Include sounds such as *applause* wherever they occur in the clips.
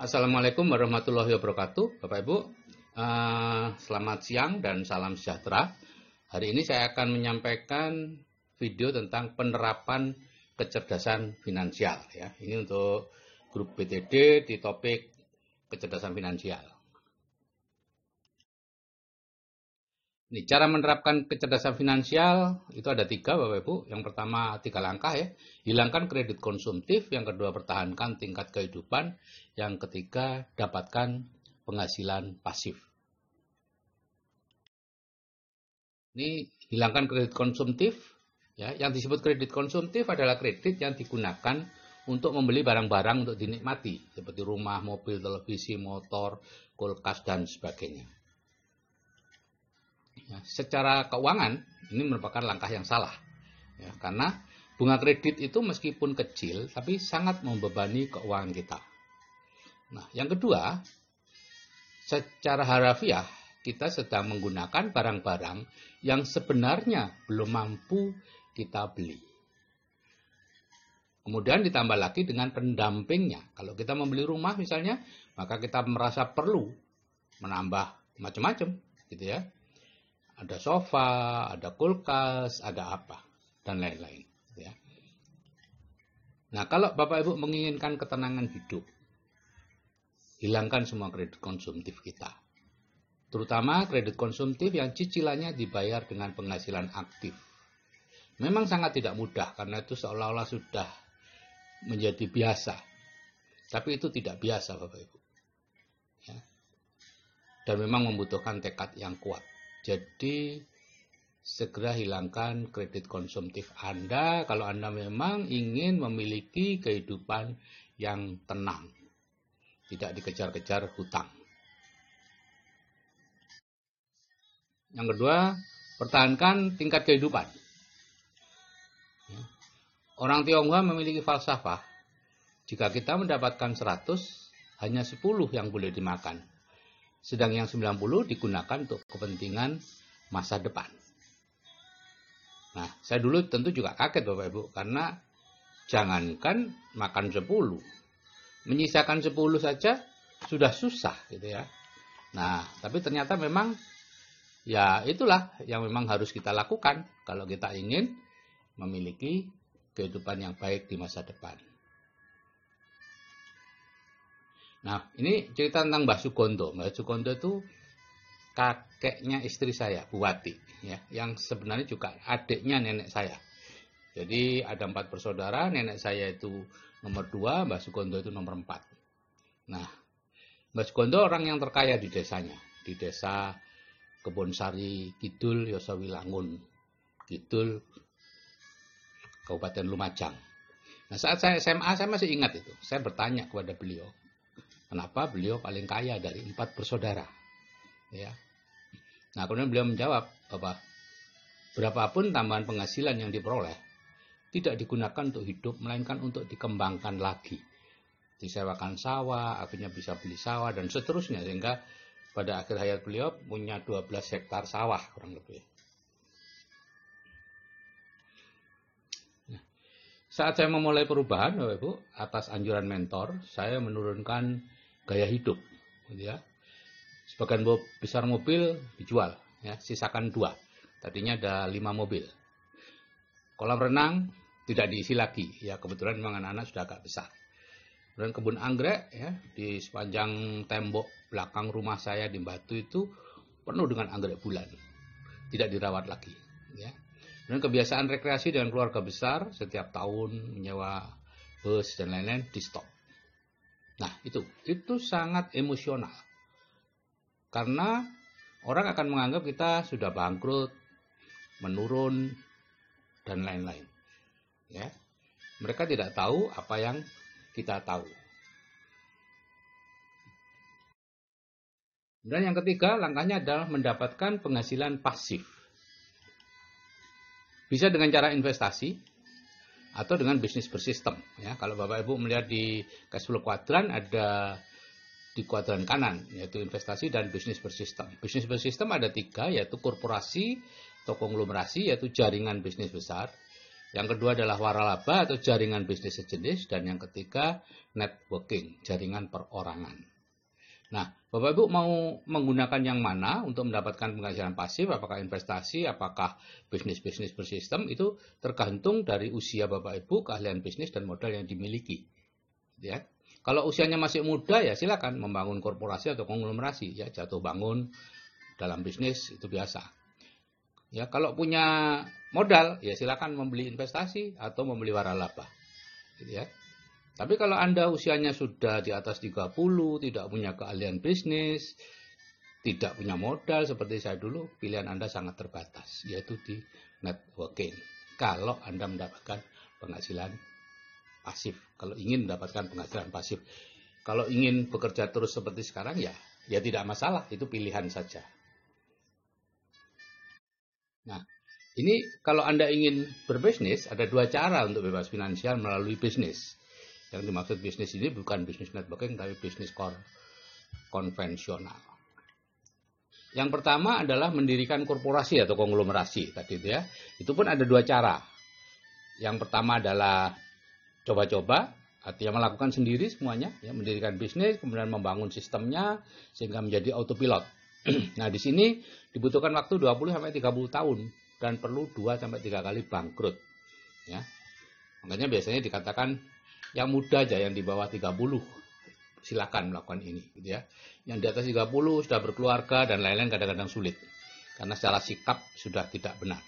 Assalamualaikum warahmatullahi wabarakatuh, Bapak Ibu. Uh, selamat siang dan salam sejahtera. Hari ini saya akan menyampaikan video tentang penerapan kecerdasan finansial. Ya, ini untuk grup BTD di topik kecerdasan finansial. Ini cara menerapkan kecerdasan finansial itu ada tiga Bapak Ibu. Yang pertama tiga langkah ya. Hilangkan kredit konsumtif. Yang kedua pertahankan tingkat kehidupan. Yang ketiga dapatkan penghasilan pasif. Ini hilangkan kredit konsumtif. Ya, yang disebut kredit konsumtif adalah kredit yang digunakan untuk membeli barang-barang untuk dinikmati seperti rumah, mobil, televisi, motor, kulkas dan sebagainya. Ya, secara keuangan ini merupakan langkah yang salah. Ya, karena bunga kredit itu meskipun kecil tapi sangat membebani keuangan kita. Nah, yang kedua, secara harafiah kita sedang menggunakan barang-barang yang sebenarnya belum mampu kita beli. Kemudian ditambah lagi dengan pendampingnya. Kalau kita membeli rumah misalnya, maka kita merasa perlu menambah macam-macam, gitu ya ada sofa, ada kulkas, ada apa, dan lain-lain. Ya. Nah, kalau Bapak Ibu menginginkan ketenangan hidup, hilangkan semua kredit konsumtif kita. Terutama kredit konsumtif yang cicilannya dibayar dengan penghasilan aktif. Memang sangat tidak mudah karena itu seolah-olah sudah menjadi biasa. Tapi itu tidak biasa Bapak Ibu. Ya. Dan memang membutuhkan tekad yang kuat. Jadi segera hilangkan kredit konsumtif Anda kalau Anda memang ingin memiliki kehidupan yang tenang. Tidak dikejar-kejar hutang. Yang kedua, pertahankan tingkat kehidupan. Orang Tionghoa memiliki falsafah. Jika kita mendapatkan 100, hanya 10 yang boleh dimakan sedang yang 90 digunakan untuk kepentingan masa depan. Nah, saya dulu tentu juga kaget Bapak Ibu karena jangankan makan 10, menyisakan 10 saja sudah susah gitu ya. Nah, tapi ternyata memang ya itulah yang memang harus kita lakukan kalau kita ingin memiliki kehidupan yang baik di masa depan. Nah, ini cerita tentang Mbah Sugondo. Mbah Sugondo itu kakeknya istri saya, Buwati, ya, yang sebenarnya juga adiknya nenek saya. Jadi ada empat bersaudara, nenek saya itu nomor dua, Mbah Sugondo itu nomor empat. Nah, Mbah Sugondo orang yang terkaya di desanya, di desa Kebonsari Kidul, Yosawilangun, Kidul, Kabupaten Lumajang. Nah, saat saya SMA, saya masih ingat itu. Saya bertanya kepada beliau, Kenapa beliau paling kaya dari empat bersaudara? Ya. Nah, kemudian beliau menjawab, Bapak, berapapun tambahan penghasilan yang diperoleh, tidak digunakan untuk hidup, melainkan untuk dikembangkan lagi. Disewakan sawah, akhirnya bisa beli sawah, dan seterusnya. Sehingga pada akhir hayat beliau punya 12 hektar sawah, kurang lebih. Nah, saat saya memulai perubahan, Bapak Ibu, atas anjuran mentor, saya menurunkan gaya hidup gitu ya. Sebagian besar mobil dijual ya sisakan dua. Tadinya ada lima mobil. Kolam renang tidak diisi lagi ya. Kebetulan memang anak-anak sudah agak besar. Dan kebun anggrek ya di sepanjang tembok belakang rumah saya di Batu itu penuh dengan anggrek bulan. Tidak dirawat lagi ya. Dan kebiasaan rekreasi dengan keluarga besar setiap tahun menyewa bus dan lain-lain di stop Nah, itu itu sangat emosional. Karena orang akan menganggap kita sudah bangkrut, menurun dan lain-lain. Ya. Mereka tidak tahu apa yang kita tahu. Dan yang ketiga, langkahnya adalah mendapatkan penghasilan pasif. Bisa dengan cara investasi, atau dengan bisnis bersistem ya kalau Bapak Ibu melihat di cash flow kuadran ada di kuadran kanan yaitu investasi dan bisnis bersistem bisnis bersistem ada tiga yaitu korporasi atau konglomerasi yaitu jaringan bisnis besar Yang kedua adalah waralaba atau jaringan bisnis sejenis. Dan yang ketiga networking, jaringan perorangan. Nah, Bapak Ibu mau menggunakan yang mana untuk mendapatkan penghasilan pasif, apakah investasi, apakah bisnis-bisnis bersistem, itu tergantung dari usia Bapak Ibu, keahlian bisnis, dan modal yang dimiliki. Ya. Kalau usianya masih muda, ya silakan membangun korporasi atau konglomerasi, ya jatuh bangun dalam bisnis itu biasa. Ya, kalau punya modal, ya silakan membeli investasi atau membeli waralaba. Gitu ya. Tapi kalau Anda usianya sudah di atas 30, tidak punya keahlian bisnis, tidak punya modal seperti saya dulu, pilihan Anda sangat terbatas, yaitu di networking. Kalau Anda mendapatkan penghasilan pasif, kalau ingin mendapatkan penghasilan pasif. Kalau ingin bekerja terus seperti sekarang ya, ya tidak masalah, itu pilihan saja. Nah, ini kalau Anda ingin berbisnis, ada dua cara untuk bebas finansial melalui bisnis. Yang dimaksud bisnis ini bukan bisnis networking tapi bisnis core konvensional. Yang pertama adalah mendirikan korporasi atau konglomerasi tadi itu ya. Itu pun ada dua cara. Yang pertama adalah coba-coba artinya melakukan sendiri semuanya ya mendirikan bisnis kemudian membangun sistemnya sehingga menjadi autopilot. *clears throat* nah, di sini dibutuhkan waktu 20 sampai 30 tahun dan perlu 2 sampai 3 kali bangkrut. Ya. Makanya biasanya dikatakan yang muda aja yang di bawah 30 silakan melakukan ini gitu ya. Yang di atas 30 sudah berkeluarga dan lain-lain kadang-kadang sulit karena secara sikap sudah tidak benar.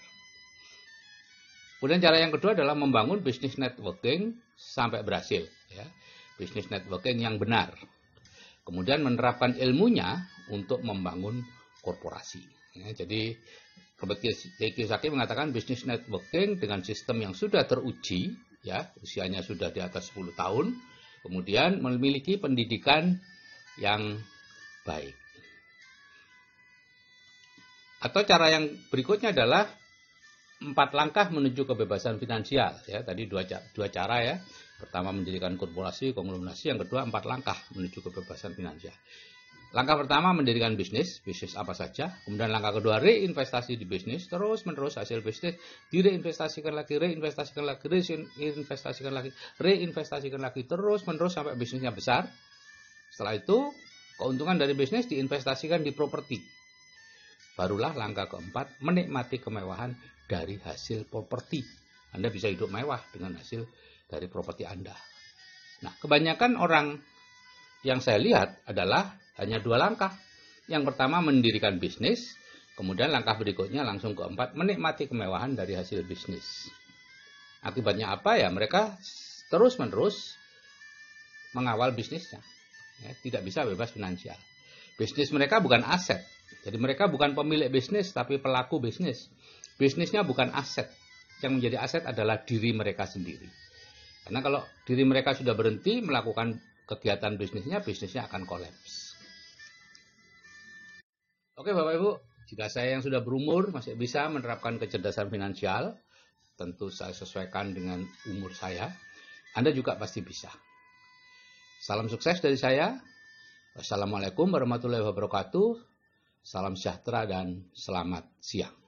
Kemudian cara yang kedua adalah membangun bisnis networking sampai berhasil ya. Bisnis networking yang benar. Kemudian menerapkan ilmunya untuk membangun korporasi. Ya, jadi Robert Kiyosaki mengatakan bisnis networking dengan sistem yang sudah teruji ya usianya sudah di atas 10 tahun, kemudian memiliki pendidikan yang baik. Atau cara yang berikutnya adalah empat langkah menuju kebebasan finansial ya. Tadi dua dua cara ya. Pertama mendirikan korporasi konglomerasi. Yang kedua empat langkah menuju kebebasan finansial Langkah pertama mendirikan bisnis, bisnis apa saja. Kemudian langkah kedua reinvestasi di bisnis, terus menerus hasil bisnis direinvestasikan lagi, reinvestasikan lagi, reinvestasikan lagi, reinvestasikan lagi, terus menerus sampai bisnisnya besar. Setelah itu keuntungan dari bisnis diinvestasikan di properti. Barulah langkah keempat menikmati kemewahan dari hasil properti. Anda bisa hidup mewah dengan hasil dari properti Anda. Nah, kebanyakan orang yang saya lihat adalah hanya dua langkah. Yang pertama mendirikan bisnis, kemudian langkah berikutnya langsung keempat menikmati kemewahan dari hasil bisnis. Akibatnya apa ya? Mereka terus-menerus mengawal bisnisnya. Ya, tidak bisa bebas finansial. Bisnis mereka bukan aset. Jadi mereka bukan pemilik bisnis tapi pelaku bisnis. Bisnisnya bukan aset. Yang menjadi aset adalah diri mereka sendiri. Karena kalau diri mereka sudah berhenti melakukan kegiatan bisnisnya, bisnisnya akan kolaps. Oke Bapak Ibu, jika saya yang sudah berumur masih bisa menerapkan kecerdasan finansial, tentu saya sesuaikan dengan umur saya, Anda juga pasti bisa. Salam sukses dari saya. Wassalamualaikum warahmatullahi wabarakatuh. Salam sejahtera dan selamat siang.